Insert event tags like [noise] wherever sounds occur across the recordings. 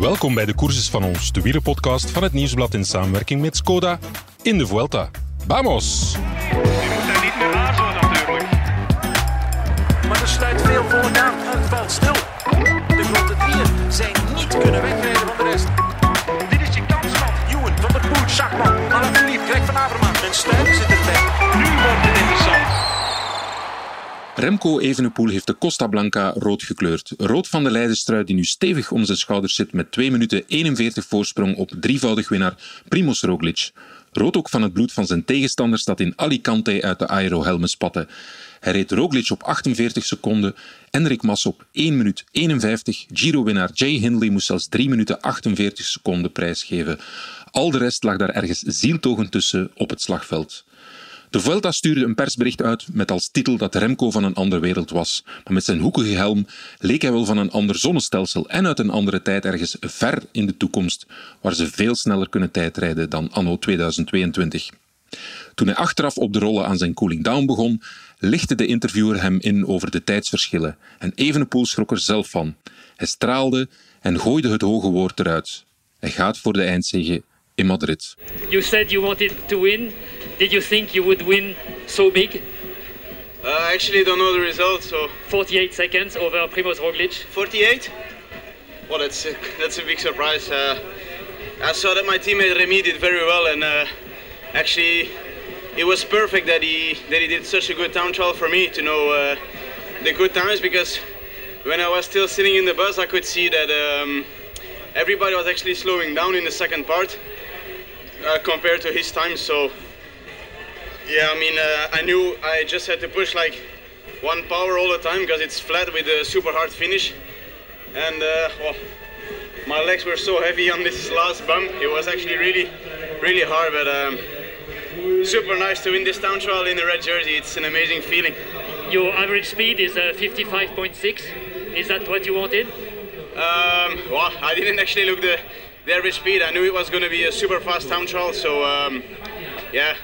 Welkom bij de courses van ons, de wielerpodcast van het Nieuwsblad in samenwerking met Skoda in de Vuelta. Vamos! Remco Evenepoel heeft de Costa Blanca rood gekleurd. Rood van de leiderstrui die nu stevig om zijn schouders zit met 2 minuten 41 voorsprong op drievoudig winnaar Primoz Roglic. Rood ook van het bloed van zijn tegenstanders dat in Alicante uit de aerohelmen spatte. Hij reed Roglic op 48 seconden, Enric Mas op 1 minuut 51, Giro-winnaar Jay Hindley moest zelfs 3 minuten 48 seconden prijsgeven. Al de rest lag daar ergens zieltogend tussen op het slagveld. De Vuelta stuurde een persbericht uit met als titel dat Remco van een andere wereld was. Maar met zijn hoekige helm leek hij wel van een ander zonnestelsel en uit een andere tijd ergens ver in de toekomst, waar ze veel sneller kunnen tijdrijden dan anno 2022. Toen hij achteraf op de rollen aan zijn cooling down begon, lichtte de interviewer hem in over de tijdsverschillen en Evenepoel schrok er zelf van. Hij straalde en gooide het hoge woord eruit. Hij gaat voor de eindzege in Madrid. You said you wanted to win. Did you think you would win so big? Uh, I actually don't know the result, so 48 seconds over Primoz Roglic. 48. Well, that's a, that's a big surprise. Uh, I saw that my teammate Remy did very well, and uh, actually, it was perfect that he that he did such a good time trial for me to know uh, the good times because when I was still sitting in the bus, I could see that um, everybody was actually slowing down in the second part uh, compared to his time. So yeah, I mean, uh, I knew I just had to push like one power all the time because it's flat with a super hard finish. And uh, well, my legs were so heavy on this last bump. It was actually really, really hard, but um, super nice to win this town trial in the red jersey. It's an amazing feeling. Your average speed is uh, 55.6. Is that what you wanted? Um, well, I didn't actually look the, the average speed. I knew it was going to be a super fast town trial, so um, yeah,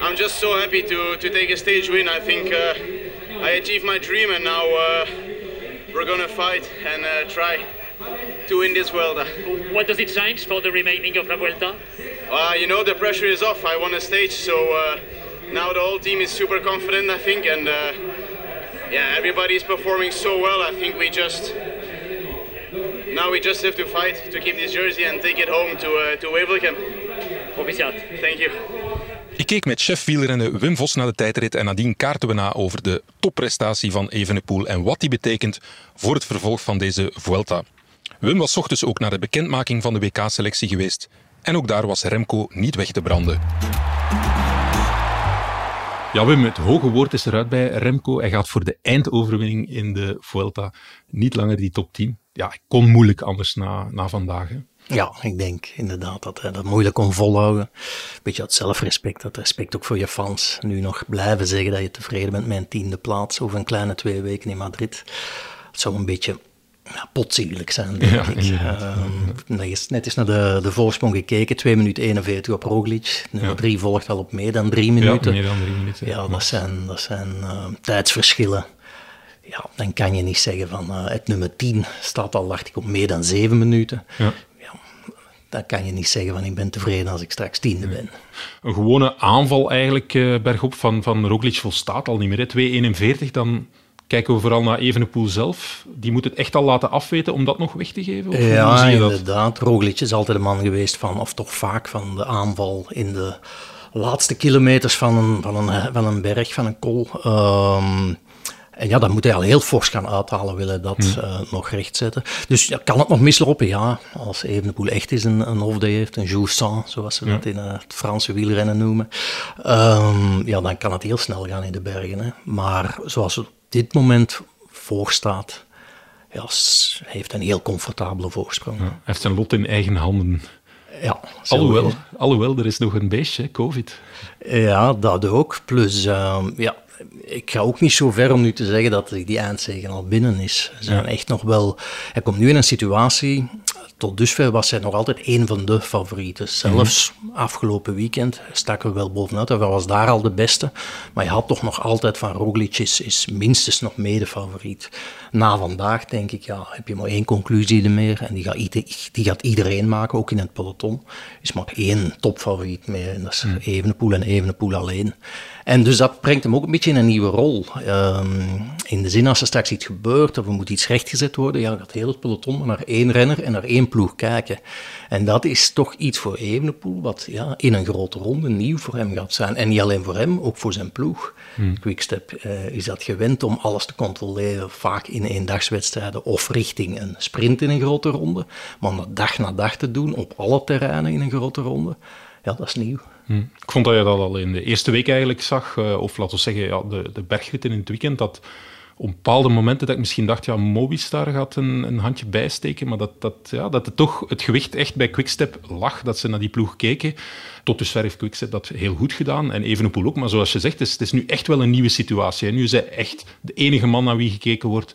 I'm just so happy to, to take a stage win. I think uh, I achieved my dream, and now uh, we're gonna fight and uh, try to win this Vuelta. What does it change for the remaining of La Vuelta? Uh, you know the pressure is off. I won a stage, so uh, now the whole team is super confident. I think, and uh, yeah, everybody is performing so well. I think we just now we just have to fight to keep this jersey and take it home to uh, to. Proficiat. Thank you. Ik keek met chef wielrennen Wim Vos naar de tijdrit en nadien kaarten we na over de topprestatie van Evenepoel en wat die betekent voor het vervolg van deze Vuelta. Wim was ochtends ook naar de bekendmaking van de WK-selectie geweest en ook daar was Remco niet weg te branden. Ja, Wim, het hoge woord is eruit bij Remco. Hij gaat voor de eindoverwinning in de Vuelta. Niet langer die top 10. Ja, hij kon moeilijk anders na, na vandaag. Ja, ik denk inderdaad dat hij dat moeilijk kon volhouden. Beetje dat zelfrespect, dat respect ook voor je fans. Nu nog blijven zeggen dat je tevreden bent met een tiende plaats over een kleine twee weken in Madrid. Het zou een beetje ja, zijn, denk Ja, ik. Ehm, is net eens naar de, de voorsprong gekeken. 2 minuten 41 op Roglic. Nummer Ja. 3 volgt wel op meer dan drie Ja, minuten. meer dan drie minuten. Ja, dat zijn, dat zijn eh, tijdsverschillen. Ja, dan kan je niet zeggen van eh, het nummer 10 staat al, dacht ik, op meer dan 7 minuten. Ja. Dan kan je niet zeggen van ik ben tevreden als ik straks tiende ben. Een gewone aanval eigenlijk eh, bergop van, van Roglic volstaat al niet meer. hè. 2.41, dan kijken we vooral naar Evenepoel zelf. Die moet het echt al laten afweten om dat nog weg te geven? Of Ja, zie je dat? inderdaad. Roglic is altijd een man geweest van, of toch vaak van de aanval in de laatste kilometers van een, van een, van een berg, van een kol. Ehm, en ja, dan moet hij al heel fors gaan uithalen, willen dat Hmm. eh, nog rechtzetten. Dus ja, kan het nog mislopen? Ja, als Evenepoel echt eens een, een off-day heeft, een joussant, zoals ze dat in eh, het Franse wielrennen noemen. Ehm, ja, dan kan het heel snel gaan in de bergen. Hè. Maar zoals het op dit moment voorstaat, ja, heeft een heel comfortabele voorsprong. Hij heeft zijn lot in eigen handen. Ja, Alhoewel, alhoewel, er is nog een beestje, COVID. Ja, dat ook. Plus, ehm, ja, ik ga ook niet zo ver om nu te zeggen dat die eindzegen al binnen is. Ze zijn echt nog wel... Hij komt nu in een situatie, tot dusver was hij nog altijd een van de favorieten. Zelfs afgelopen weekend stak er wel bovenuit. Hij was daar al de beste. Maar je had toch nog altijd van Roglic is, is minstens nog mede-favoriet. Na vandaag denk ik, ja, heb je maar één conclusie er meer. En die gaat, ieder- die gaat iedereen maken, ook in het peloton. is maar één topfavoriet meer. En dat is Evenepoel en Evenepoel alleen. En dus dat brengt hem ook een beetje in een nieuwe rol. Ehm, in de zin, als er straks iets gebeurt of er moet iets rechtgezet worden, ja, dan gaat heel het peloton maar naar één renner en naar één ploeg kijken. En dat is toch iets voor Evenepoel, wat ja, in een grote ronde nieuw voor hem gaat zijn. En niet alleen voor hem, ook voor zijn ploeg. Quickstep eh, is dat gewend om alles te controleren, vaak in eendagswedstrijden of richting een sprint in een grote ronde. Maar om dat dag na dag te doen, op alle terreinen in een grote ronde, ja, dat is nieuw. Hm. Ik vond dat je dat al in de eerste week eigenlijk zag, eh, of laten we zeggen, ja, de, de bergritten in het weekend, dat op bepaalde momenten dat ik misschien dacht, ja, Mobistar gaat een, een handje bijsteken, maar dat, dat, ja, dat het toch het gewicht echt bij Quickstep lag, dat ze naar die ploeg keken. Tot dusver heeft Quickstep dat heel goed gedaan, en Evenepoel ook. Maar zoals je zegt, het is, het is nu echt wel een nieuwe situatie. hè. Nu is hij echt de enige man naar wie gekeken wordt.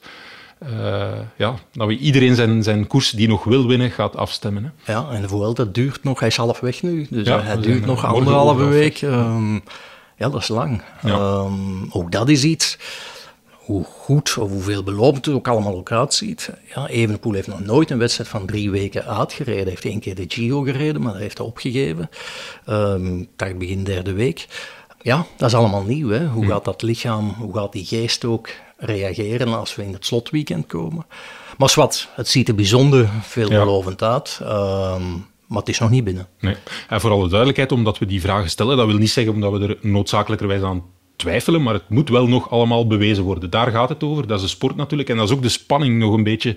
eh, ja, dat we iedereen zijn, zijn koers die nog wil winnen gaat afstemmen. Hè. Ja, en de Vuelta duurt nog, hij is half weg nu, dus Ja, hij we duurt nog eh, anderhalve week. Ehm, ja, dat is lang. Ja. Ehm, ook dat is iets, hoe goed of hoe veelbelovend het ook allemaal ook uitziet. Ja, Evenepoel heeft nog nooit een wedstrijd van drie weken uitgereden. Hij heeft één keer de Giro gereden, maar dat heeft hij opgegeven. Ik dacht begin derde week. Ja, dat is allemaal nieuw. Hè? Hoe gaat dat lichaam, hoe gaat die geest ook reageren als we in het slotweekend komen? Maar wat, het ziet er bijzonder veelbelovend uit. Ehm, maar het is nog niet binnen. Nee. En voor alle duidelijkheid, omdat we die vragen stellen, dat wil niet zeggen omdat we er noodzakelijkerwijs aan twijfelen, maar het moet wel nog allemaal bewezen worden. Daar gaat het over. Dat is de sport natuurlijk. En dat is ook de spanning nog een beetje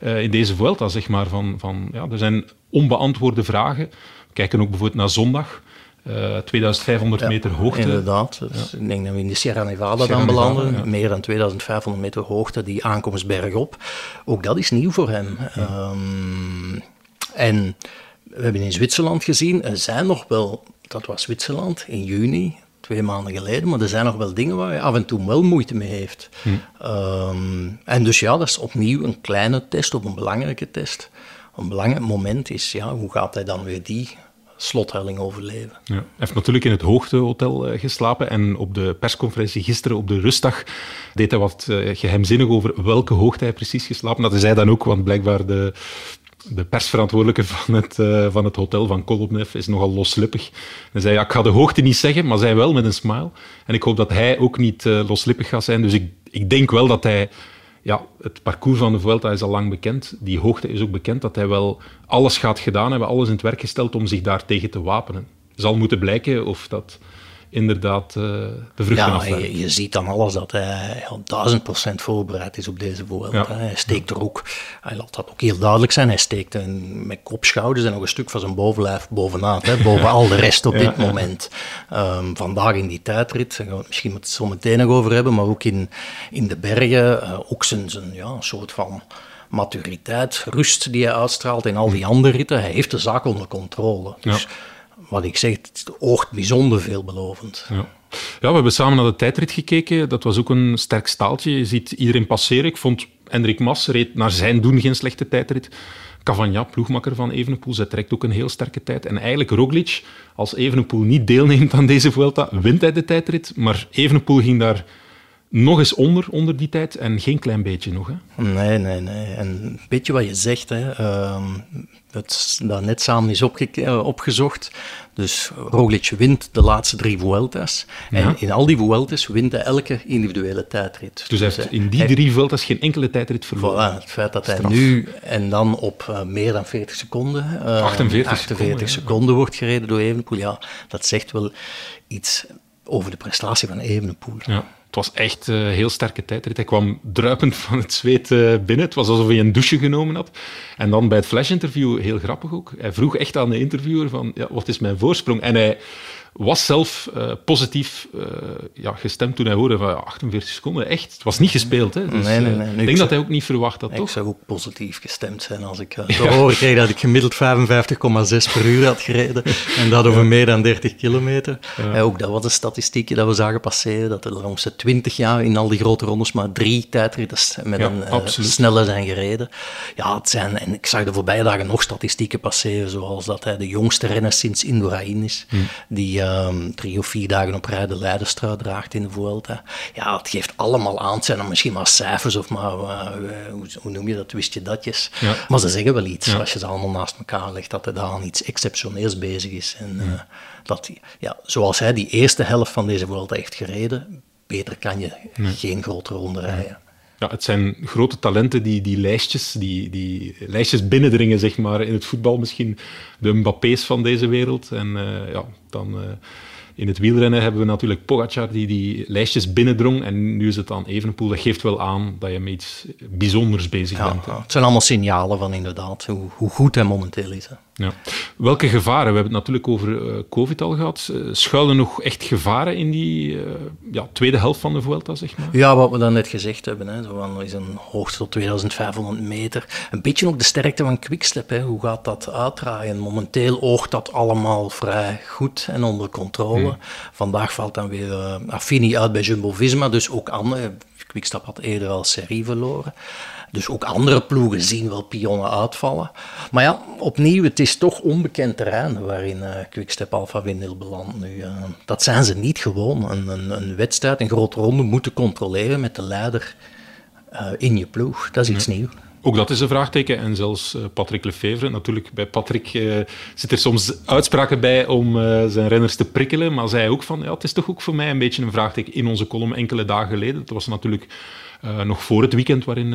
eh, in deze Vuelta, zeg maar. Van, van, ja, er zijn onbeantwoorde vragen. We kijken ook bijvoorbeeld naar zondag. Eh, 2500 Ja, meter hoogte. Inderdaad. Dus Ik denk dat we in de Sierra Nevada Sierra dan Nevada, belanden. ja. Meer dan 2500 meter hoogte, die aankomst bergop. Ook dat is nieuw voor hem. Ehm, en we hebben in Zwitserland gezien, er zijn nog wel, dat was Zwitserland in juni, twee maanden geleden, maar er zijn nog wel dingen waar hij af en toe wel moeite mee heeft. Ehm, en dus ja, dat is opnieuw een kleine test of een belangrijke test. Een belangrijk moment is, ja, hoe gaat hij dan weer die slothelling overleven? Ja. Hij heeft natuurlijk in het hoogtehotel eh, geslapen en op de persconferentie gisteren op de rustdag deed hij wat eh, geheimzinnig over welke hoogte hij precies geslapen had. Dat zei dan ook, want blijkbaar de, de persverantwoordelijke van het, eh, van het hotel van Kolobnev is nogal loslippig. Hij zei, ja, ik ga de hoogte niet zeggen, maar zei wel met een smile. En ik hoop dat hij ook niet eh, loslippig gaat zijn. Dus ik, ik denk wel dat hij... Ja, het parcours van de Vuelta is al lang bekend. Die hoogte is ook bekend dat hij wel alles gaat gedaan hebben, alles in het werk gesteld om zich daartegen te wapenen. Zal moeten blijken of dat inderdaad eh, de vruchten Ja, je, je ziet dan alles dat hij ja, duizend procent voorbereid is op deze. Ja. Hij steekt er ook, hij laat dat ook heel duidelijk zijn, hij steekt een, met kop, schouders en nog een stuk van zijn bovenlijf bovenaan, hè, boven al de rest op [laughs] dit moment. Ehm, vandaag in die tijdrit, daar gaan we het misschien het zo meteen nog over hebben, maar ook in, in de bergen, eh, ook zijn, zijn ja, een soort van maturiteit, rust die hij uitstraalt in al die andere ritten. Hij heeft de zaak onder controle. Dus Ja. Wat ik zeg, het oogt bijzonder veelbelovend. Ja. ja, we hebben samen naar de tijdrit gekeken. Dat was ook een sterk staaltje. Je ziet iedereen passeren. Ik vond Hendrik Mas reed naar zijn doen geen slechte tijdrit. Cavagna, ploegmakker van Evenepoel, zij trekt ook een heel sterke tijd. En eigenlijk Roglic, als Evenepoel niet deelneemt aan deze Vuelta, wint hij de tijdrit. Maar Evenepoel ging daar nog eens onder, onder die tijd. En geen klein beetje nog. Hè. Nee, nee, nee. En een beetje wat je zegt, hè, ehm, het dat net samen is opge- eh, opgezocht. Dus Roglic wint de laatste drie Vueltas. Ja. En in al die Vueltas wint hij elke individuele tijdrit. Dus hij heeft in die drie Vueltas geen enkele tijdrit verloren. Voilà, het feit dat hij Straf. nu en dan op eh, meer dan 40 seconden, eh, 48 48 seconden, seconden, wordt gereden door Evenepoel, ja, dat zegt wel iets over de prestatie van Evenepoel. Ja, het was echt een heel sterke tijdrit. Hij kwam druipend van het zweet eh, binnen. Het was alsof hij een douche genomen had. En dan bij het flash-interview, heel grappig ook, hij vroeg echt aan de interviewer van, ja, wat is mijn voorsprong? En hij was zelf eh, positief eh, ja, gestemd toen hij hoorde van ja, 48 seconden. Echt, het was niet gespeeld. Hè? Dus, Nee, nee, eh, nee. Ik ik denk dat hij ook niet verwacht had, Ik toch? zou ook positief gestemd zijn als ik te horen kreeg dat ik gemiddeld 55,6 per uur had gereden. [laughs] En dat over meer dan 30 kilometer. Eh, ook dat was een statistiekje dat we zagen passeren. Dat er de laatste 20 jaar in al die grote rondes maar drie tijdritters met Ja, een absoluut. snelle zijn gereden. Ja, het zijn, en ik zag de voorbije dagen nog statistieken passeren, zoals dat hij de jongste renner sinds Indurain is, Hmm. die ehm, drie of vier dagen op rij de Leidenstrui draagt in de Vuelta. Ja, het geeft allemaal aan. Het zijn dan misschien maar cijfers of maar, eh, hoe, hoe noem je dat, wist je datjes. Ja. Maar ze zeggen wel iets, Ja. als je ze allemaal naast elkaar legt, dat hij daar aan iets exceptioneels bezig is. En eh, dat, ja, zoals hij die eerste helft van deze Vuelta heeft gereden, beter kan je geen grote ronde rijden. Ja, het zijn grote talenten die, die lijstjes, die, die lijstjes binnendringen, zeg maar, in het voetbal misschien. De Mbappé's van deze wereld. En eh, ja, dan eh, in het wielrennen hebben we natuurlijk Pogacar die die lijstjes binnendrong. En nu is het aan Evenepoel. Dat geeft wel aan dat je met iets bijzonders bezig Ja, bent. hè. het zijn allemaal signalen van inderdaad hoe, hoe goed hij momenteel is. Hè. Ja. Welke gevaren? We hebben het natuurlijk over eh, COVID al gehad. Eh, schuilen nog echt gevaren in die eh, ja, tweede helft van de Vuelta, zeg maar? Ja, wat we dan net gezegd hebben, hè, zo van, is een hoogte tot 2500 meter. Een beetje ook de sterkte van Quickstep. Hè. Hoe gaat dat uitdraaien? Momenteel oogt dat allemaal vrij goed en onder controle. Vandaag valt dan weer Affini uit bij Jumbo-Visma, dus ook andere. Quickstep had eerder al serie verloren. Dus ook andere ploegen zien wel pionnen uitvallen. Maar ja, opnieuw, het is toch onbekend terrein waarin eh Quickstep Alpha Windel belandt nu. eh. dat zijn ze niet gewoon. Een, een, een wedstrijd, een grote ronde moeten controleren met de leider eh, in je ploeg. Dat is iets nieuws. Ook dat is een vraagteken. En zelfs Patrick Lefevre. Natuurlijk, bij Patrick eh zit er soms uitspraken bij om zijn renners te prikkelen. Maar zei ook van, ja, het is toch ook voor mij een beetje een vraagteken in onze column enkele dagen geleden. Dat was natuurlijk nog voor het weekend waarin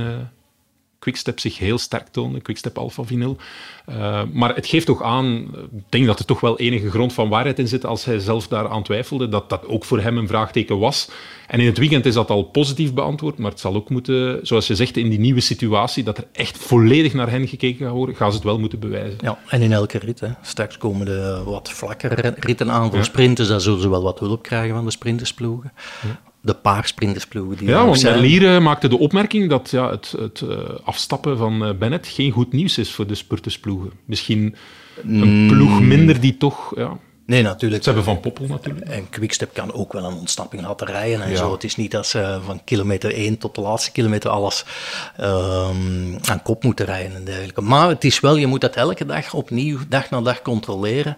Quickstep zich heel sterk toonde. Quickstep Alpha Vinyl. Eh, maar het geeft toch aan, ik denk dat er toch wel enige grond van waarheid in zit als hij zelf daaraan twijfelde, dat dat ook voor hem een vraagteken was. En in het weekend is dat al positief beantwoord, maar het zal ook moeten, zoals je zegt, in die nieuwe situatie, dat er echt volledig naar hen gekeken gaat worden, gaan ze het wel moeten bewijzen. Ja, en in elke rit. Hè. Straks komen de wat vlakkere ritten aan voor sprinters. Daar zullen ze wel wat hulp krijgen van de sprintersploegen. De paar sprintersploegen die Ja, want zijn. Lier maakte de opmerking dat ja, het, het eh, afstappen van eh, Bennett geen goed nieuws is voor de spurtersploegen. Misschien een ploeg minder die toch... Ja, Nee, natuurlijk. ze hebben Van Poppel natuurlijk. En Quickstep kan ook wel een ontsnapping laten rijden en Ja. zo. Het is niet dat ze van kilometer 1 tot de laatste kilometer alles ehm, aan kop moeten rijden en dergelijke. Maar het is wel, je moet dat elke dag opnieuw, dag na dag controleren.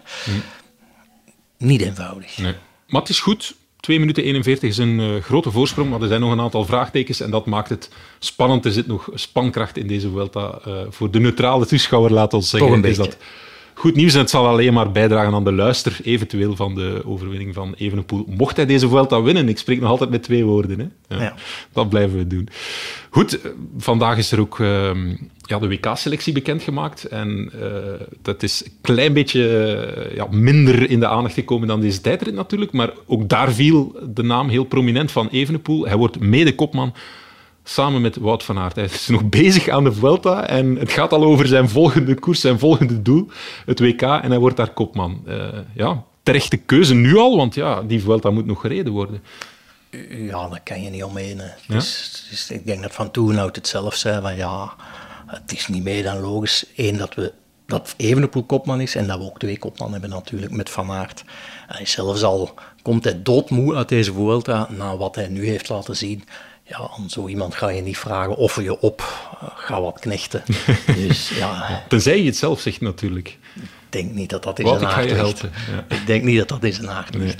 Niet eenvoudig. Nee. Maar het is goed. 2 minuten 41 is een eh, grote voorsprong, maar er zijn nog een aantal vraagtekens en dat maakt het spannend. Er zit nog spankracht in deze Vuelta. Eh, voor de neutrale toeschouwer, laat ons zeggen, is dat goed nieuws. En het zal alleen maar bijdragen aan de luister, eventueel, van de overwinning van Evenepoel. Mocht hij deze Vuelta winnen, ik spreek nog altijd met twee woorden. Hè? Ja. Dat blijven we doen. Goed, vandaag is er ook ehm, ja, de WK-selectie bekendgemaakt. En eh, dat is een klein beetje eh, ja, minder in de aandacht gekomen dan deze tijdrit natuurlijk. Maar ook daar viel de naam heel prominent van Evenepoel. Hij wordt mede-kopman samen met Wout van Aert. Hij is nog [laughs] bezig aan de Vuelta en het gaat al over zijn volgende koers, zijn volgende doel, het WK. En hij wordt daar kopman. Eh, ja, terechte keuze nu al, want ja, die Vuelta moet nog gereden worden. Ja, daar kan je niet omheen. is, is- ik denk dat Van Toenhout het zelf zei, van ja, het is niet meer dan logisch. Eén, dat we dat Evenepoel kopman is en dat we ook twee kopman hebben natuurlijk met Van Aert. Hij zelfs al, komt hij doodmoe uit deze Vuelta, na wat hij nu heeft laten zien. Ja, aan zo iemand ga je niet vragen, offer je op, eh, ga wat knechten. [laughs] dus ja, Tenzij je het zelf zegt natuurlijk. ik denk niet dat dat Wout, zijn ik ga aard je ligt. helpen. Ja. Ik denk niet dat dat in zijn aard nee.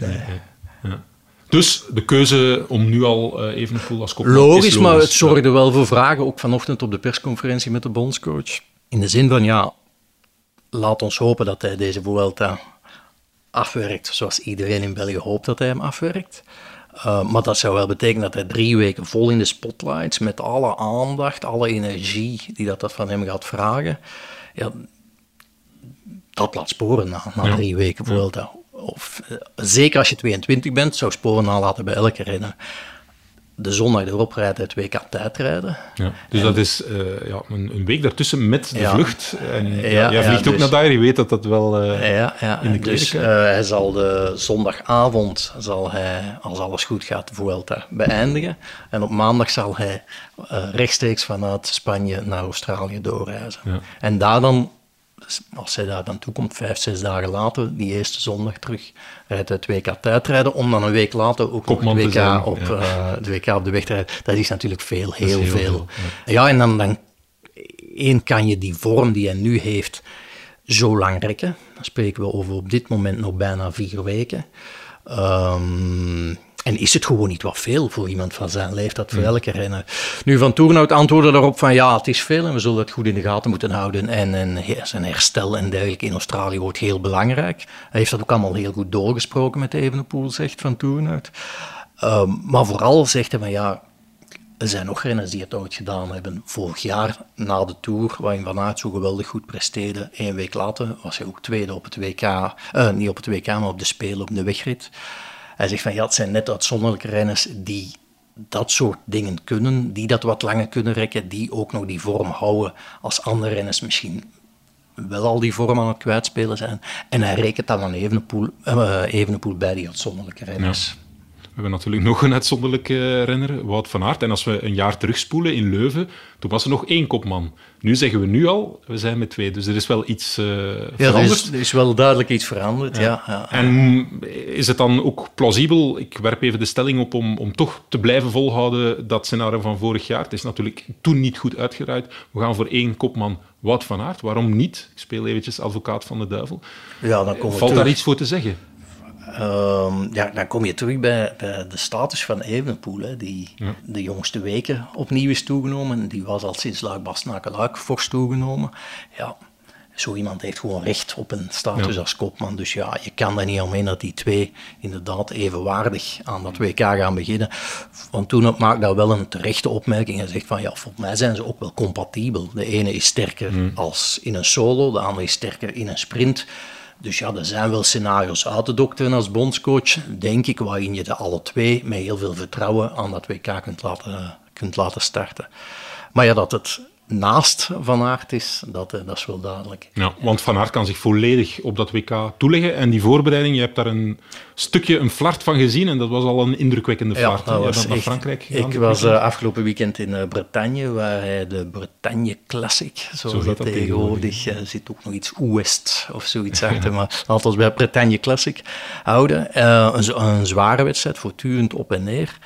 Dus de keuze om nu al eh Evenepoel als kopman Logisch, is maar logisch. het zorgde wel voor vragen, ook vanochtend op de persconferentie met de bondscoach. In de zin van, ja, laat ons hopen dat hij deze Vuelta afwerkt, zoals iedereen in België hoopt dat hij hem afwerkt. Uh, maar dat zou wel betekenen dat hij drie weken vol in de spotlights, met alle aandacht, alle energie die dat, dat van hem gaat vragen, ja, dat laat sporen na, na Ja. drie weken Vuelta. Of, eh, zeker als je 22 bent, zou sporen nalaten bij elke renner de zondag erop rijdt hij het WK tijdrijden. Ja, dus dat is eh, ja, een, een, week daartussen met de Ja. vlucht. En, ja, jij vliegt ook dus- naar daar, je weet dat dat wel... Ja, ja. in de dus eh, hij zal de zondagavond, zal hij, als alles goed gaat, de Vuelta beëindigen. En op maandag zal hij rechtstreeks vanuit Spanje naar Australië doorreizen. En daar dan, als hij daar dan toekomt, vijf, zes dagen later, die eerste zondag terug, rijdt het WK tijdrijden, om dan een week later ook Kopman nog te het zijn, WK, op, ja. eh, WK op de weg te rijden. Dat is natuurlijk veel, heel, veel. veel, ja. en dan, dan één kan je die vorm die hij nu heeft zo lang rekken. Dan spreken we over op dit moment nog bijna vier weken. Ehm, en is het gewoon niet wat veel voor iemand van zijn leeftijd, voor elke renner. Nu, Van Toernout antwoordde daarop van ja, het is veel en we zullen het goed in de gaten moeten houden. En, en zijn herstel en dergelijke in Australië wordt heel belangrijk. Hij heeft dat ook allemaal heel goed doorgesproken met Evenepoel, zegt Van Toernout. Ehm, maar vooral zegt hij van ja, er zijn nog renners die het ooit gedaan hebben. Vorig jaar na de Tour, waarin Van Aert zo geweldig goed presteerde. Een week later was hij ook tweede op het WK. eh, niet op het WK, maar op de Spelen op de wegrit. Hij zegt van ja, het zijn net uitzonderlijke renners die dat soort dingen kunnen. Die dat wat langer kunnen rekken. Die ook nog die vorm houden als andere renners misschien wel al die vorm aan het kwijtspelen zijn. En hij rekent dan Evenepoel, eh, Evenepoel bij die uitzonderlijke renners. We hebben natuurlijk nog een uitzonderlijke renner, Wout van Aert. En als we een jaar terugspoelen in Leuven, toen was er nog één kopman. Nu zeggen we nu al, we zijn met twee. Dus er is wel iets eh, Ja, er veranderd. is, er is wel duidelijk iets veranderd. Ja. Ja, En is het dan ook plausibel, ik werp even de stelling op, om, om toch te blijven volhouden dat scenario van vorig jaar? Het is natuurlijk toen niet goed uitgeruid. We gaan voor één kopman Wout van Aert. Waarom niet? Ik speel eventjes advocaat van de duivel. Ja, dan komen we Valt terug. daar iets voor te zeggen? Ehm, ja, dan kom je terug bij, bij de status van Evenepoel, hè, die de jongste weken opnieuw is toegenomen. Die was al sinds Luik Bastenaken Luik fors toegenomen. Ja, zo iemand heeft gewoon recht op een status Ja. als kopman. Dus ja, je kan er niet omheen dat die twee inderdaad evenwaardig aan dat WK gaan beginnen. Want toen maakt daar wel een terechte opmerking. Hij zegt van ja, volgens mij zijn ze ook wel compatibel. De ene is sterker als in een solo, de andere is sterker in een sprint. Dus ja, er zijn wel scenario's uit te dokteren als bondscoach, denk ik, waarin je de alle twee met heel veel vertrouwen aan dat WK kunt laten, kunt laten starten. Maar ja, dat het naast Van Aert is, dat, eh, dat is wel duidelijk. Ja, want Van Aert kan zich volledig op dat WK toeleggen. En die voorbereiding, je hebt daar een stukje, een flart van gezien. En dat was al een indrukwekkende flart. Je bent naar echt- Frankrijk gegaan. Ik was weekend. eh, afgelopen weekend in eh, Bretagne, waar hij de Bretagne Classic, zoals dat dat tegenwoordig, zit ook nog iets Ouest of zoiets achter, maar laten we bij Bretagne Classic houden. Een, een zware wedstrijd, voortdurend op en neer.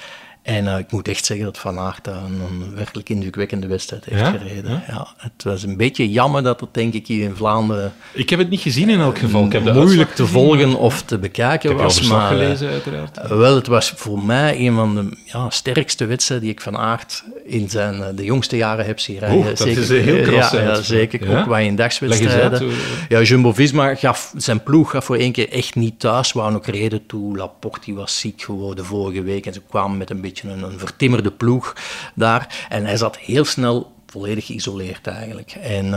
En eh, ik moet echt zeggen dat Van Aert een, een werkelijk indrukwekkende wedstrijd heeft Ja? gereden. Ja? het was een beetje jammer dat het denk ik hier in Vlaanderen Ik heb het niet gezien in elk geval. Ik heb moeilijk te volgen of te bekijken Ik heb was. Maar, eh, gelezen, uiteraard. uh, wel, het was voor mij een van de ja, sterkste wedstrijden die ik van Aert in zijn uh, de jongste jaren heb zien rijden. Dat is een heel [laughs] krasse ja, zeker. Ook bij eens dagswedstrijden. Ja, Jumbo-Visma gaf, zijn ploeg gaf voor één keer echt niet thuis. waren ook reden toe. Laporte was ziek geworden vorige week en ze kwamen met een beetje een, vertimmerde ploeg daar. En hij zat heel snel volledig geïsoleerd eigenlijk. En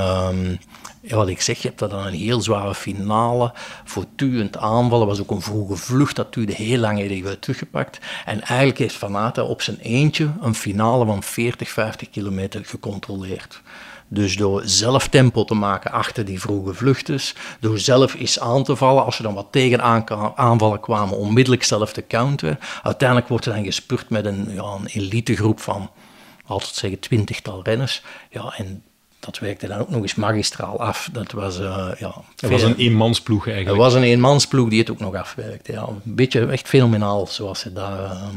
ja, wat ik zeg, je hebt dan een heel zware finale, voortdurend aanvallen, was ook een vroege vlucht, dat duurde heel lang werd teruggepakt. En eigenlijk heeft Van op zijn eentje een finale van 40, 50 kilometer gecontroleerd. Dus door zelf tempo te maken achter die vroege vluchters, door zelf eens aan te vallen, als er dan wat tegenaanvallen kwamen, onmiddellijk zelf te counteren. Uiteindelijk wordt er dan gespurt met een, ja, een elitegroep van, altijd zeggen, twintigtal renners. Ja, en dat werkte dan ook nog eens magistraal af. Dat was, uh, ja, het was een eenmansploeg eigenlijk. Het was een eenmansploeg die het ook nog afwerkte. Ja. Een beetje echt fenomenaal zoals ze daar uh,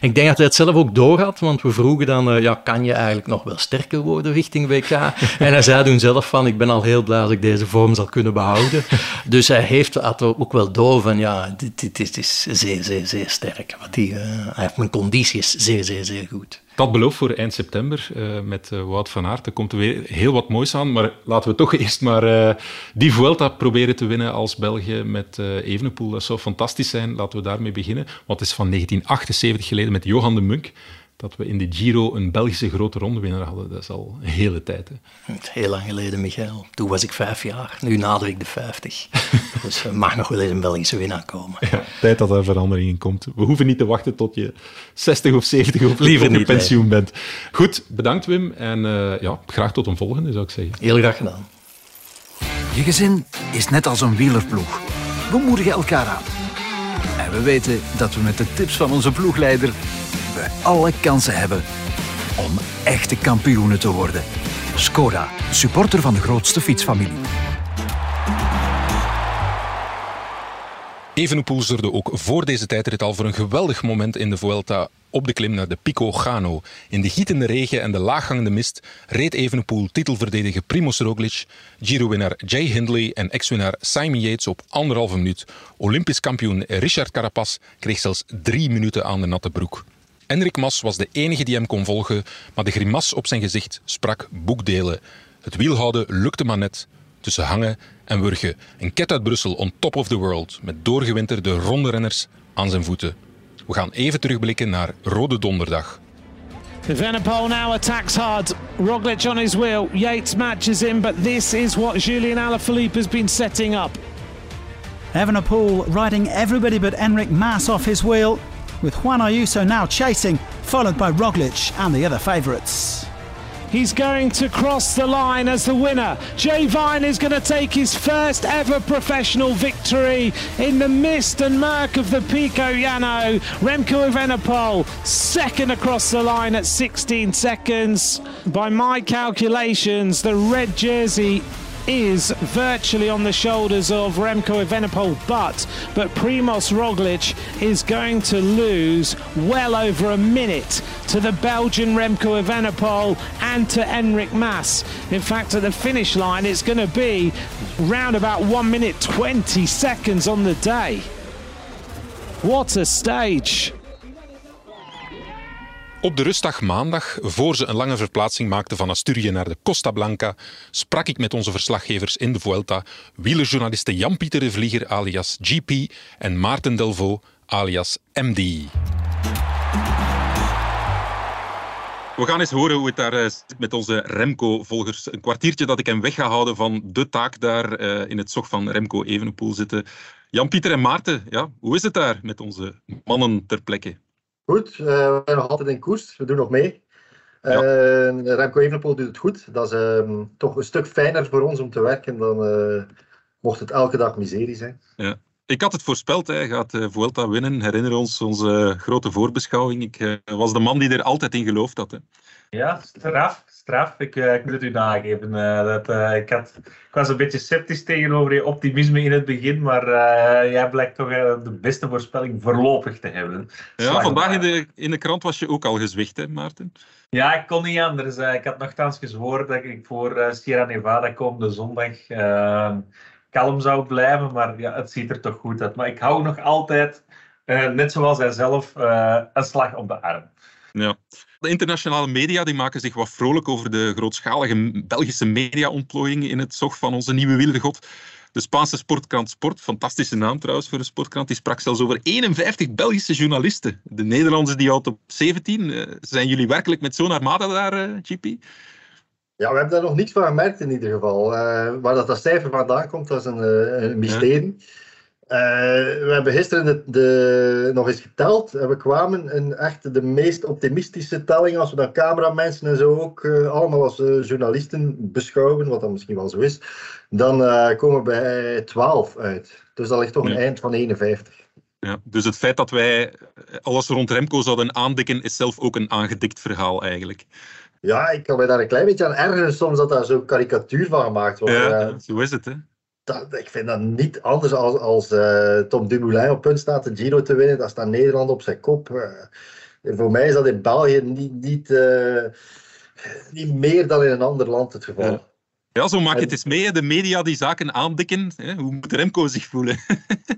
Ik denk dat hij het zelf ook door had, want we vroegen dan, uh, ja, kan je eigenlijk nog wel sterker worden richting WK? en hij zei toen zelf van, ik ben al heel blij als ik deze vorm zal kunnen behouden. dus hij heeft had ook wel door van, ja, dit, dit, is zeer, zeer, zeer sterk. Want die, hij heeft mijn conditie is zeer, zeer, zeer goed. Dat belooft voor eind september uh, met uh, Wout van Aert. Er komt er weer heel wat moois aan. Maar laten we toch [laughs] eerst maar uh, die Vuelta proberen te winnen als België met Evenepoel. Dat zou fantastisch zijn. Laten we daarmee beginnen. Want is van 1978 geleden met Johan de Munk. Dat we in de Giro een Belgische grote rondewinnaar hadden. Dat is al een hele tijd. Hè. Heel lang geleden, Michael. Toen was ik vijf jaar. Nu nader ik de vijftig. [laughs] dus er mag nog wel eens een Belgische winnaar komen. Ja, tijd dat er verandering in komt. We hoeven niet te wachten tot je 60 of 70 of Liever niet, pensioen bent. Goed, bedankt Wim. En eh, ja, graag tot een volgende, zou ik zeggen. Heel graag gedaan. Je gezin is net als een wielerploeg. We moedigen elkaar aan. En we weten dat we met de tips van onze ploegleider we alle kansen hebben om echte kampioenen te worden. Skoda, supporter van de grootste fietsfamilie. Evenepoel zorgde ook voor deze tijdrit al voor een geweldig moment in de Vuelta op de klim naar de Pico Gano. In de gietende regen en de laaghangende mist reed Evenepoel titelverdediger Primoz Roglic, Giro-winnaar Jay Hindley en ex-winnaar Simon Yates op anderhalve minuut. Olympisch kampioen Richard Carapaz kreeg zelfs drie minuten aan de natte broek. Enrik Mas was de enige die hem kon volgen, maar de grimas op zijn gezicht sprak boekdelen. Het wielhouden lukte maar net. Tussen hangen en wurgen. Een ket uit Brussel on top of the world, met doorgewinterde ronde renners aan zijn voeten. We gaan even terugblikken naar Rode Donderdag. Venepol now attacks hard. Roglic on his wheel. Yates matches him, but this is what Julian Alaphilippe has been setting up. Evenepoel riding everybody but Enric Mas off his wheel, with Juan Ayuso now chasing, followed by Roglic and the other favourites. He's going to cross the line as the winner. Jay Vine is going to take his first ever professional victory in the mist and murk of the Pico Llano. Remco Evenepoel second across the line at 16 seconds. By my calculations, the red jersey is virtually on the shoulders of Remco Evenepoel, but but Primoz Roglic is going to lose well over a minute to the Belgian Remco Evenepoel and to Enric Mas. In fact, at the finish line, it's going to be round about one minute 20 seconds on the day. What a stage! Op de rustdag maandag, voor ze een lange verplaatsing maakten van Asturië naar de Costa Blanca, sprak ik met onze verslaggevers in de Vuelta, wielerjournalisten Jan-Pieter de Vlieger alias GP en Maarten Delvaux alias MD. We gaan eens horen hoe het daar eh, zit met onze Remco-volgers. Een kwartiertje dat ik hem weg ga houden van de taak daar eh, in het zog van Remco Evenepoel zitten. Jan-Pieter en Maarten, ja, hoe is het daar met onze mannen ter plekke? Goed, uh, we zijn nog altijd in koers. We doen nog mee. Ja. Uh, Remco Evenepoel doet het goed. Dat is uh, toch een stuk fijner voor ons om te werken dan uh, mocht het elke dag miserie zijn. Ja. Ik had het voorspeld, hij gaat uh, Vuelta winnen. Herinner ons onze grote voorbeschouwing. Ik was de man die er altijd in geloofd had. Hè. Ja, straf. straf. Ik, ik moet het u nageven. dat, ik, had, ik was een beetje sceptisch tegenover je optimisme in het begin, maar jij blijkt toch de beste voorspelling voorlopig te hebben. Ja, vandaag in de, in de krant was je ook al gezwicht, hè, Maarten? Ja, ik kon niet anders. Ik had nogthans gezworen dat ik voor Sierra Nevada komende zondag kalm zou blijven, maar ja, het ziet er toch goed uit. Maar ik hou nog altijd, uh, net zoals hij zelf, uh, een slag op de arm. Ja. De internationale media die maken zich wat vrolijk over de grootschalige Belgische media-ontplooiing in het zog van onze nieuwe wielergod. De Spaanse sportkrant Sport, fantastische naam trouwens voor een sportkrant, die sprak zelfs over 51 Belgische journalisten. De Nederlanders die houdt op 17. Uh, zijn jullie werkelijk met zo'n armada daar, GP? Ja, we hebben daar nog niets van gemerkt in ieder geval. Uh, waar dat, dat cijfer vandaan komt, dat is een, een mysterie. Ja. Uh, we hebben gisteren de, de, nog eens geteld en we kwamen een echt de meest optimistische telling, als we dan cameramensen en zo ook uh, allemaal als journalisten beschouwen, wat dan misschien wel zo is, dan komen we bij 12 uit. Dus dat ligt toch een eind van 51. Ja, dus het feit dat wij alles rond Remco zouden aandikken, is zelf ook een aangedikt verhaal eigenlijk. Ja, ik kan me daar een klein beetje aan ergeren soms dat daar zo'n karikatuur van gemaakt wordt. Ja, Eh, zo is het. Hè? dat, ik vind dat niet anders als, als eh, Tom Dumoulin op punt staat de Giro te winnen. Dat staat Nederland op zijn kop. Eh, voor mij is dat in België niet, niet, niet meer dan in een ander land het geval. Ja. Ja, zo maak je het eens mee. De media die zaken aandikken. Hè? Hoe moet Remco zich voelen? [laughs]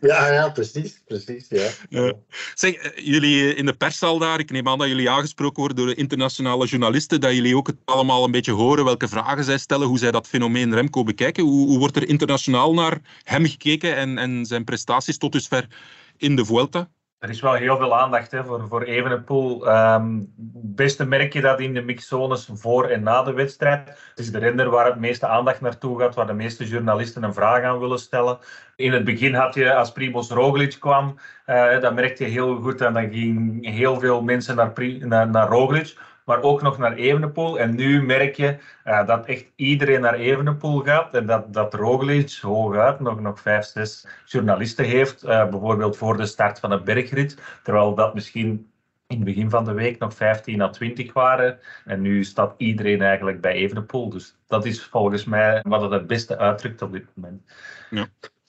Ja, ja precies. precies ja. Ja. Zeg, eh, jullie in de perszaal daar, ik neem aan dat jullie aangesproken worden door de internationale journalisten, dat jullie ook het allemaal een beetje horen welke vragen zij stellen, hoe zij dat fenomeen Remco bekijken. Hoe, hoe wordt er internationaal naar hem gekeken en, en zijn prestaties tot dusver in de Vuelta? Er is wel heel veel aandacht hè, voor, voor Evenepoel. Het beste merk je dat in de mixzones voor en na de wedstrijd. Het is de renner waar het meeste aandacht naartoe gaat, waar de meeste journalisten een vraag aan willen stellen. In het begin had je, als Primoz Roglic kwam, uh, dat je heel goed en dan gingen heel veel mensen naar, naar, naar Roglic maar ook nog naar Evenepoel. En nu merk je uh, dat echt iedereen naar Evenepoel gaat en dat, dat Roglic hooguit nog, nog vijf, zes journalisten heeft, uh, bijvoorbeeld voor de start van een bergrit, terwijl dat misschien in het begin van de week nog 15 à 20 waren. En nu staat iedereen eigenlijk bij Evenepoel. Dus dat is volgens mij wat het het beste uitdrukt op dit moment. Ja.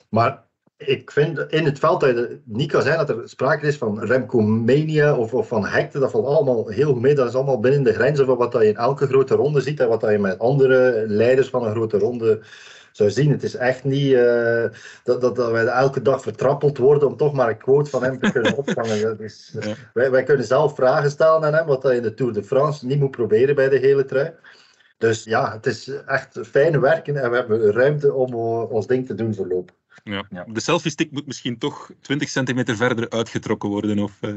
Maar ik vind in het veld dat niet kan zijn dat er sprake is van Remco-mania of, of van hekte. Dat valt allemaal heel mee. Dat is allemaal binnen de grenzen van wat je in elke grote ronde ziet en wat je met andere leiders van een grote ronde zou zien. Het is echt niet uh, dat, dat, dat, wij elke dag vertrappeld worden om toch maar een quote van hem te kunnen [laughs] opvangen. Dat is, ja. wij, wij kunnen zelf vragen stellen aan hem, wat je in de Tour de France niet moet proberen bij de hele trui. Dus ja, het is echt fijn werken en we hebben ruimte om ons ding te doen voorlopig. Ja. De selfie-stick moet misschien toch 20 centimeter verder uitgetrokken worden, of, uh,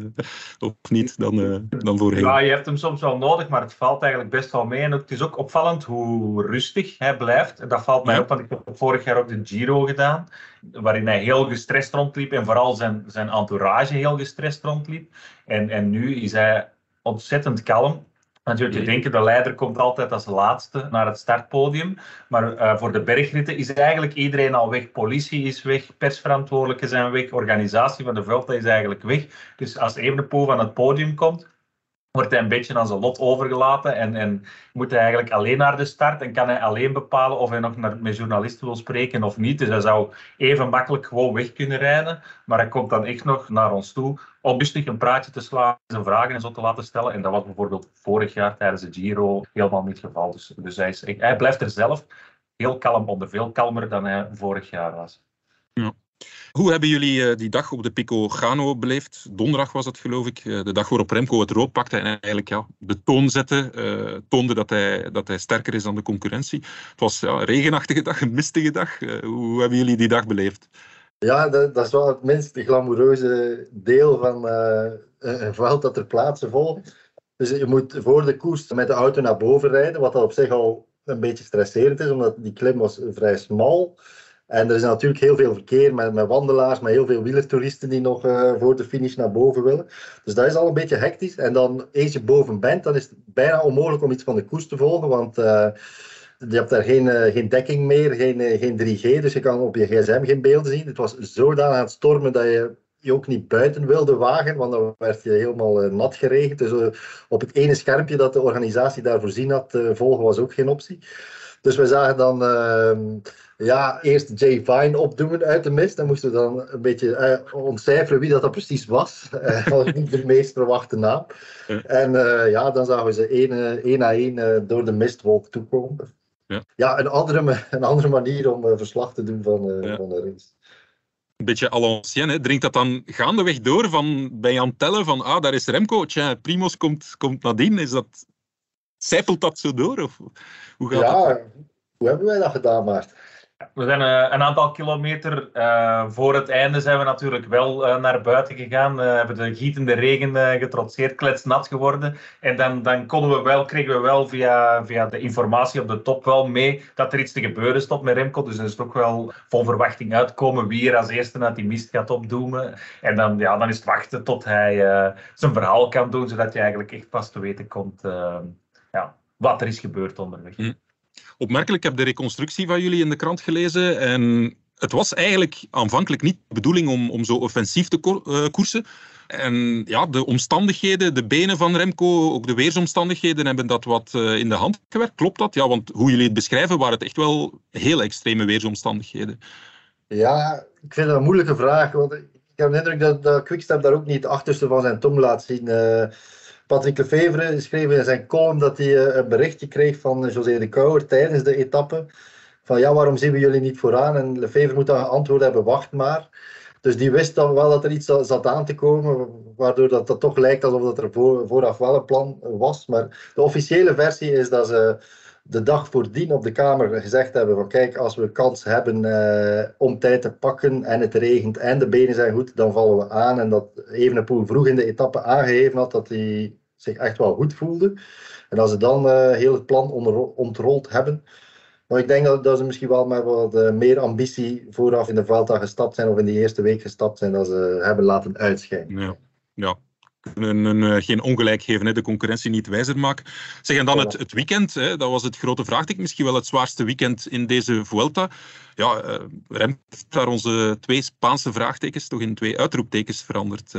of niet, dan, uh, dan voorheen. Ja, je hebt hem soms wel nodig, maar het valt eigenlijk best wel mee. En het is ook opvallend hoe rustig hij blijft. En dat valt mij ja. op, want ik heb vorig jaar ook de Giro gedaan, waarin hij heel gestrest rondliep en vooral zijn, zijn entourage heel gestrest rondliep. En, en nu is hij ontzettend kalm. Natuurlijk, je denkt, de leider komt altijd als laatste naar het startpodium. Maar uh, voor de bergritten is eigenlijk iedereen al weg. Politie is weg, persverantwoordelijken zijn weg, organisatie van de Vuelta is eigenlijk weg. Dus als Evenepoel van het podium komt, wordt hij een beetje aan zijn lot overgelaten en, en moet hij eigenlijk alleen naar de start en kan hij alleen bepalen of hij nog naar, met journalisten wil spreken of niet. Dus hij zou even makkelijk gewoon weg kunnen rijden, maar hij komt dan echt nog naar ons toe om rustig een praatje te slaan, zijn vragen en zo te laten stellen. En dat was bijvoorbeeld vorig jaar tijdens de Giro helemaal niet het geval. Dus, dus hij, is, hij blijft er zelf heel kalm onder, veel kalmer dan hij vorig jaar was. Ja. Hoe hebben jullie uh, die dag op de Pico Gano beleefd? Donderdag was het, geloof ik. Uh, de dag waarop Remco het rood pakte en eigenlijk ja, de toon zette. Uh, toonde dat hij, dat hij sterker is dan de concurrentie. Het was een regenachtige dag, een mistige dag. hoe hebben jullie die dag beleefd? Ja, dat, dat is wel het minst glamoureuze deel van een veld dat er plaatsen volgt. Dus je moet voor de koers met de auto naar boven rijden, wat al op zich al een beetje stresserend is, omdat die klim was vrij smal. En er is natuurlijk heel veel verkeer met, met wandelaars, met heel veel wielertoeristen die nog uh, voor de finish naar boven willen. Dus dat is al een beetje hectisch. En dan, eens je boven bent, dan is het bijna onmogelijk om iets van de koers te volgen, want uh, je hebt daar geen, uh, geen dekking meer, geen, geen 3G, dus je kan op je gsm geen beelden zien. Het was zodanig aan het stormen dat je je ook niet buiten wilde wagen, want dan werd je helemaal nat geregend. Dus op het ene schermpje dat de organisatie daar voorzien had, volgen was ook geen optie. Dus we zagen dan ja, eerst Jay Vine opdoen uit de mist. Dan moesten we dan een beetje uh, ontcijferen wie dat, dat precies was. [laughs] Uh, was niet de meest verwachte naam. En uh, ja, dan zagen we ze één, één na één door de mistwolk toekomen. Ja, ja een, andere, een andere manier om verslag te doen van, ja. van de race. Een beetje à l'ancienne, dringt dat dan gaandeweg door van bij Jan Tellen van ah, daar is Remco, tja, Primos komt, komt nadien. Is dat, zijpelt dat zo door? Of hoe gaat ja, dat? hoe hebben wij dat gedaan, Maart? We zijn uh, een aantal kilometer uh, voor het einde zijn we natuurlijk wel uh, naar buiten gegaan. We hebben de gietende regen getrotseerd, kletsnat geworden. En dan, dan konden we wel, kregen we wel via, via de informatie op de top wel mee dat er iets te gebeuren stond met Remco. Dus er is toch wel vol verwachting uitkomen wie er als eerste uit die mist gaat opdoemen. En dan, ja, dan is het wachten tot hij zijn verhaal kan doen, zodat je eigenlijk echt pas te weten komt ja, wat er is gebeurd onderweg. Hm. Opmerkelijk, ik heb de reconstructie van jullie in de krant gelezen. En het was eigenlijk aanvankelijk niet de bedoeling om, om zo offensief te uh, koersen. En ja, de omstandigheden, de benen van Remco, ook de weersomstandigheden hebben dat wat uh, in de hand gewerkt. Klopt dat? Ja, want hoe jullie het beschrijven, waren het echt wel heel extreme weersomstandigheden. Ja, ik vind dat een moeilijke vraag. Want ik heb de indruk dat, dat Quickstep daar ook niet het achterste van zijn tong laat zien. Uh, Patrick Lefevre schreef in zijn column dat hij eh, een berichtje kreeg van eh, José de Kouwer tijdens de etappe. Van ja, waarom zien we jullie niet vooraan? En Lefevre moet dan geantwoord hebben, wacht maar. Dus die wist dan wel dat er iets zat aan te komen, waardoor dat, dat toch lijkt alsof dat er voor, vooraf wel een plan was. Maar de officiële versie is dat ze de dag voordien op de Kamer gezegd hebben van kijk, als we kans hebben uh, om tijd te pakken en het regent en de benen zijn goed, dan vallen we aan. En dat Evenepoel vroeg in de etappe aangegeven had dat hij zich echt wel goed voelde. En als ze dan uh, heel het plan ontrold hebben, maar ik denk dat, dat ze misschien wel met wat uh, meer ambitie vooraf in de Vuelta gestapt zijn of in die eerste week gestapt zijn, dat ze hebben laten uitschijnen. Ja, ja kunnen uh, geen ongelijk geven, hè, de concurrentie niet wijzer maken. Zeg, en dan het, het weekend, hè, dat was het grote vraagteken, misschien wel het zwaarste weekend in deze Vuelta. Ja, uh, Rem heeft daar onze twee Spaanse vraagtekens toch in twee uitroeptekens veranderd.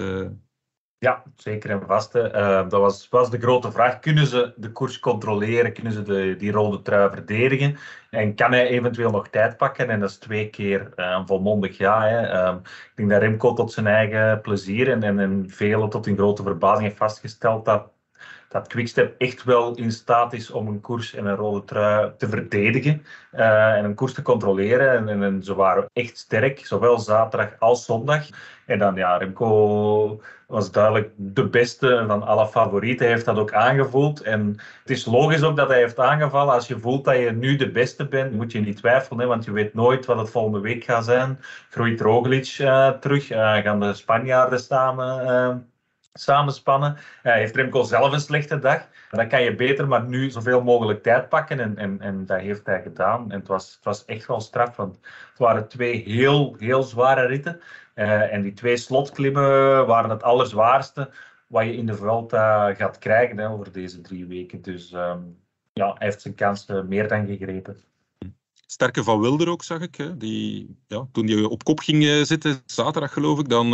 Ja, zeker en vast. Uh, dat was, was de grote vraag. Kunnen ze de koers controleren? Kunnen ze de, die rode trui verdedigen? En kan hij eventueel nog tijd pakken? En dat is twee keer een volmondig ja. Hè. Um, ik denk dat Remco tot zijn eigen plezier en, en, tot hun grote verbazing heeft vastgesteld dat dat Quickstep echt wel in staat is om een koers en een rode trui te verdedigen uh, en een koers te controleren. En, en, en, ze waren echt sterk, zowel zaterdag als zondag. En dan, ja, Remco was duidelijk de beste van alle favorieten. Hij heeft dat ook aangevoeld. En het is logisch ook dat hij heeft aangevallen. Als je voelt dat je nu de beste bent, moet je niet twijfelen. Hè, want je weet nooit wat het volgende week gaat zijn. Groeit Roglic uh, terug? Uh, gaan de Spanjaarden samen uh, samenspannen? heeft Remco zelf een slechte dag? Dan kan je beter maar nu zoveel mogelijk tijd pakken. En, en, en dat heeft hij gedaan. En het was, het was echt wel straf. Want het waren twee heel, heel zware ritten. Uh, en die twee slotklimmen waren het allerzwaarste wat je in de Vuelta gaat krijgen hè, over deze drie weken. Dus um, ja, hij heeft zijn kans uh, meer dan gegrepen. Sterke van Wilder ook, zag ik. Hè. Die, ja, toen hij op kop ging uh, zitten, zaterdag geloof ik, dan,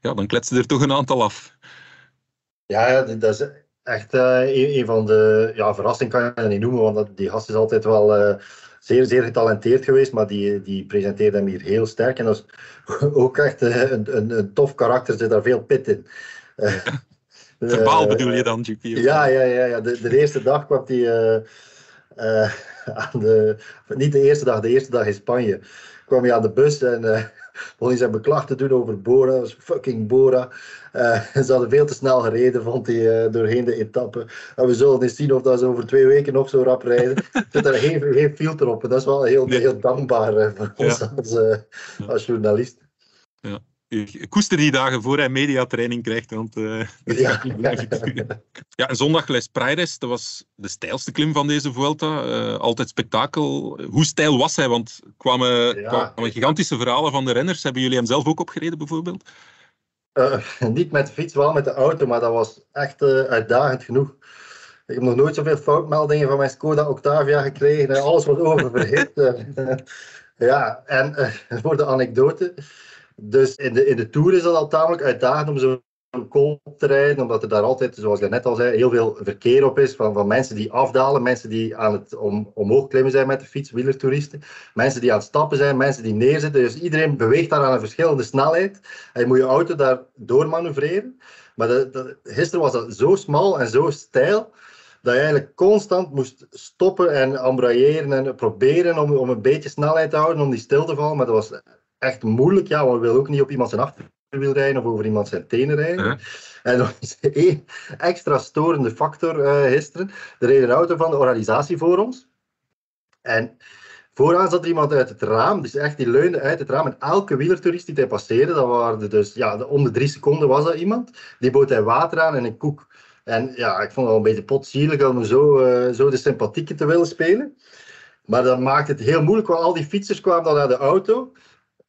ja, dan kletste er toch een aantal af. Ja, dat is echt een, een, van de ja, verrassingen kan je dat niet noemen, want die gast is altijd wel zeer, zeer getalenteerd geweest, maar die, die presenteerde hem hier heel sterk. En dat is [laughs] ook echt een, een, een tof karakter, er zit daar veel pit in. [laughs] Verbaal bedoel je dan, GP? Ja, ja, ja, ja. De, de eerste dag kwam hij uh, uh, aan de... Niet de eerste dag, de eerste dag in Spanje. kwam hij aan de bus en begon hij zijn beklag te doen over Bora. Fucking Bora. Uh, [laughs] ze hadden veel te snel gereden, vond hij, uh, doorheen de etappe. En we zullen eens zien of dat ze over twee weken nog zo rap rijden. [laughs] Er zit er geen, geen filter op. En dat is wel heel, heel dankbaar uh, voor ons ja. als, als journalist. Ja. Ik koester die dagen voor hij mediatraining krijgt. Want, uh, ja. ja, en zondag Les Praires, dat was de stijlste klim van deze Vuelta. Uh, altijd spektakel. Hoe stijl was hij? Want kwamen, ja. kwamen gigantische verhalen van de renners. Hebben jullie hem zelf ook opgereden bijvoorbeeld? Uh, niet met de fiets, wel met de auto, maar dat was echt uitdagend genoeg. Ik heb nog nooit zoveel foutmeldingen van mijn Skoda Octavia gekregen. Alles was oververhit. [laughs] ja, en voor de anekdote... Dus in de, in de Tour is dat al tamelijk uitdagend om zo'n kool te rijden, omdat er daar altijd, zoals ik net al zei, heel veel verkeer op is van, van mensen die afdalen, mensen die aan het om, omhoog klimmen zijn met de fiets, wielertoeristen, mensen die aan het stappen zijn, mensen die neerzitten. Dus iedereen beweegt daar aan een verschillende snelheid en je moet je auto daar door manoeuvreren. Maar gisteren was dat zo smal en zo steil, dat je eigenlijk constant moest stoppen en embrayeren en proberen om, om een beetje snelheid te houden, om die stil te vallen. Maar dat was echt moeilijk, ja, want we willen ook niet op iemand zijn achterwiel rijden of over iemand zijn tenen rijden. Uh -huh. En nog één extra storende factor uh, gisteren. Er reed een auto van de organisatie voor ons. En vooraan zat er iemand uit het raam, dus echt die leunde uit het raam. En elke wielertoerist die hij passeerde, dat waren dus, ja, om de drie seconden was dat iemand, die bood hij water aan en een koek. En ja, ik vond het wel een beetje potzielig om zo, uh, zo de sympathieke te willen spelen. Maar dat maakte het heel moeilijk, want al die fietsers kwamen dan naar de auto.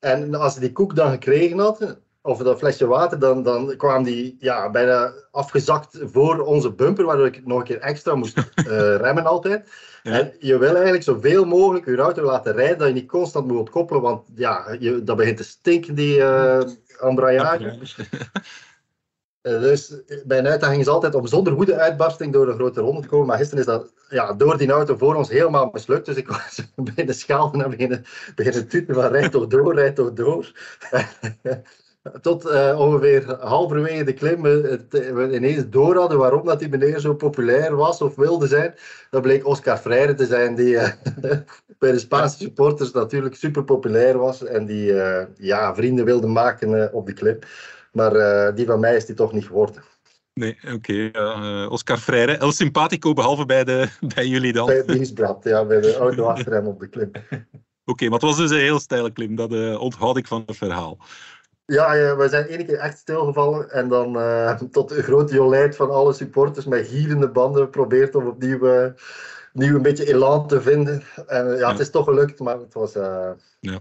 En als ze die koek dan gekregen hadden, of dat flesje water, dan, dan kwam die ja, bijna afgezakt voor onze bumper, waardoor ik nog een keer extra moest uh, [laughs] remmen altijd. Ja. En je wil eigenlijk zoveel mogelijk je auto laten rijden, dat je niet constant moet ontkoppelen, want ja, je, dat begint te stinken, die uh. Dus mijn uitdaging is altijd om zonder woede uitbarsting door een grote ronde te komen. Maar gisteren is dat ja, door die auto voor ons helemaal mislukt. Dus ik was [laughs] beginnen schelden en beginnen, beginnen tuten van rijd toch door, rijd toch door. [laughs] Tot uh, ongeveer halverwege de klim we ineens door hadden waarom dat die meneer zo populair was of wilde zijn. Dat bleek Oscar Freire te zijn, die [laughs] bij de Spaanse supporters natuurlijk super populair was. En die ja, vrienden wilde maken op de klim. Maar uh, die van mij is die toch niet geworden. Nee, oké. ja, eh, Oscar Freire, El Simpatico, behalve bij, de, [laughs] bij jullie dan. Bij het dienstblad, ja, bij de [laughs] auto achter hem op de klim. Oké, maar het was dus een heel steile klim. Dat eh, onthoud ik van het verhaal. Ja, ja, we zijn één keer echt stilgevallen en dan eh, tot de grote jolijt van alle supporters met gierende banden geprobeerd om opnieuw, eh, opnieuw een beetje elan te vinden. En eh, ja, het is toch gelukt, maar het was... eh, Ja.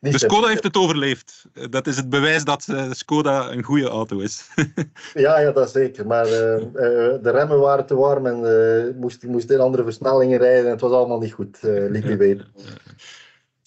De niet Skoda heeft het overleefd. Eh, Dat is het bewijs dat eh, Skoda een goede auto is. [laughs] Ja, ja, dat zeker. Maar eh, de remmen waren te warm en moest, moest in andere versnellingen rijden. En het was allemaal niet goed, liet hij weten.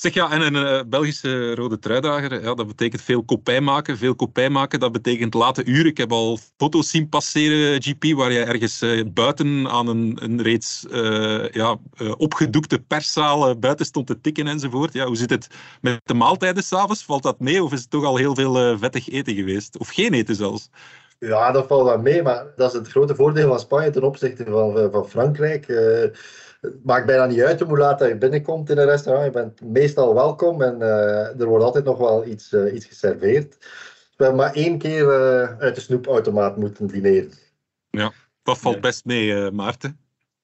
Zeg ja, en een eh, Belgische rode truidager, ja, dat betekent veel kopij maken. Veel kopij maken, dat betekent late uren. Ik heb al foto's zien passeren, GP, waar je ergens eh, buiten aan een, een reeds eh, ja, opgedoekte perszaal buiten stond te tikken enzovoort. Ja, hoe zit het met de maaltijden s'avonds? Valt dat mee of is het toch al heel veel vettig eten geweest? Of geen eten zelfs? Ja, dat valt wel mee, maar dat is het grote voordeel van Spanje ten opzichte van, van Frankrijk. Het maakt bijna niet uit hoe laat dat je binnenkomt in een restaurant. Je bent meestal welkom en eh, er wordt altijd nog wel iets, eh, iets geserveerd. We hebben maar één keer eh, uit de snoepautomaat moeten dineren. Ja, dat valt best mee, eh, Maarten.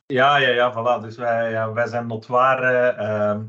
Ja, ja, ja, voilà. Dus wij, ja, wij zijn notoire ehm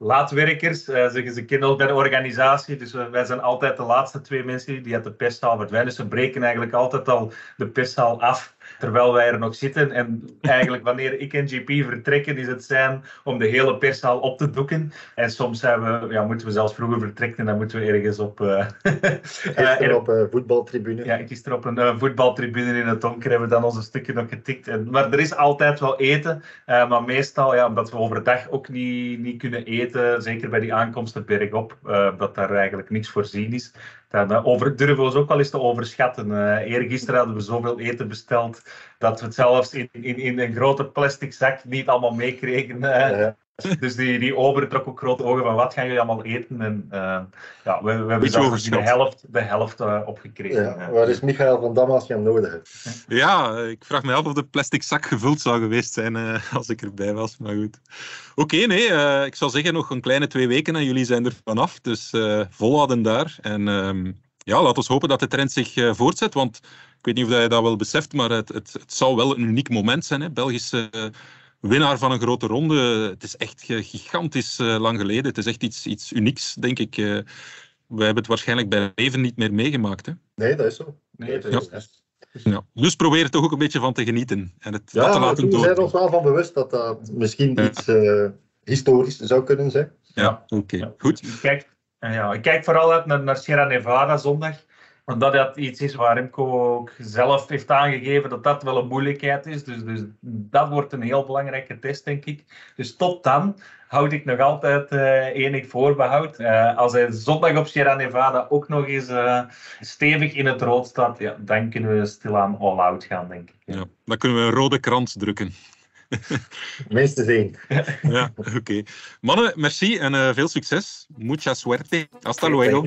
laatwerkers. Zeggen ze ons bij de organisatie. Dus wij, wij zijn altijd de laatste twee mensen die uit de perszaal verdwijnen. Dus we breken eigenlijk altijd al de perszaal af terwijl wij er nog zitten. En eigenlijk wanneer ik en GP vertrekken, is het zijn om de hele perszaal op te doeken. En soms zijn we, ja, moeten we zelfs vroeger vertrekken en dan moeten we ergens op... eh, [laughs] Gisteren er- op een voetbaltribune. ja, gisteren op een eh, voetbaltribune in het donker hebben we dan onze stukken nog getikt. En, maar er is altijd wel eten. eh, maar meestal, ja, omdat we overdag ook niet, niet kunnen eten, zeker bij die aankomsten bergop, eh dat daar eigenlijk niks voorzien is. Dan eh, over, durven we ons ook wel eens te overschatten. Eh eergisteren hadden we zoveel eten besteld dat we het zelfs in, in, in een grote plastic zak niet allemaal meekregen. eh. Dus die, die ober trok ook grote ogen van wat gaan jullie allemaal eten? En eh, ja, we, we hebben zelfs overschat. de helft, de helft eh, opgekregen. Ja, waar is Michael van Dam als je hem nodig hebt? Ja, ik vraag me af of de plastic zak gevuld zou geweest zijn eh, als ik erbij was. Maar goed. Oké, nee, eh, ik zou zeggen nog een kleine twee weken en jullie zijn er vanaf. Dus eh volhouden daar. En ehm, ja, laten we hopen dat de trend zich eh, voortzet. Want ik weet niet of je dat wel beseft, maar het, het, het zou wel een uniek moment zijn. Hè? Belgische winnaar van een grote ronde. Het is echt gigantisch eh, lang geleden. Het is echt iets, iets unieks, denk ik. Eh, we hebben het waarschijnlijk bij leven niet meer meegemaakt. Hè? Nee, dat is zo. Nee, dat Ja. is echt. Ja. Dus probeer er toch ook een beetje van te genieten. En het dat Ja, te maar laten we zijn ons wel van bewust dat dat misschien Ja. iets eh, historisch zou kunnen zijn. Ja, oké. Goed. Ik kijk, eh, ja, ik kijk vooral uit naar, naar Sierra Nevada zondag. Omdat dat iets is waar Remco ook zelf heeft aangegeven dat dat wel een moeilijkheid is. Dus, dus dat wordt een heel belangrijke test, denk ik. Dus tot dan houd ik nog altijd eh, enig voorbehoud. Eh, als hij zondag op Sierra Nevada ook nog eens eh, stevig in het rood staat, ja, dan kunnen we stilaan all-out gaan, denk ik. Ja. Dan kunnen we een rode krant drukken. [laughs] Minstens [laughs] één. Ja, oké. Mannen, merci en eh, veel succes. Mucha suerte. Hasta luego.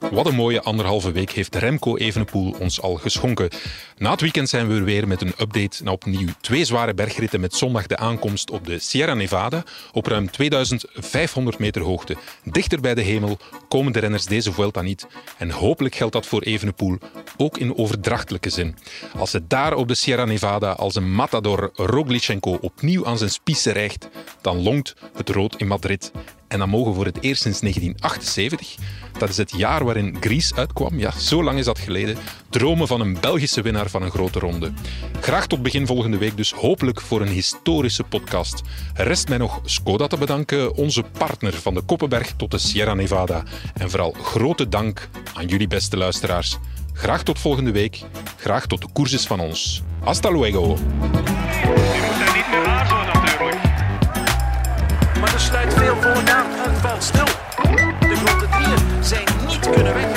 Wat een mooie anderhalve week heeft Remco Evenepoel ons al geschonken. Na het weekend zijn we weer met een update naar opnieuw twee zware bergritten met zondag de aankomst op de Sierra Nevada op ruim 2500 meter hoogte. Dichter bij de hemel komen de renners deze Vuelta niet en hopelijk geldt dat voor Evenepoel ook in overdrachtelijke zin. Als het daar op de Sierra Nevada als een matador Roglichenko opnieuw aan zijn spiezen rijgt, dan longt het rood in Madrid. En dan mogen we voor het eerst sinds 1978, dat is het jaar waarin Gries uitkwam, ja, zo lang is dat geleden, dromen van een Belgische winnaar van een grote ronde. Graag tot begin volgende week dus hopelijk voor een historische podcast. Rest mij nog Skoda te bedanken, onze partner van de Koppenberg tot de Sierra Nevada. En vooral grote dank aan jullie beste luisteraars. Graag tot volgende week. Graag tot de koers van ons. Hasta luego. stil. De grote dieren zijn niet kunnen weg.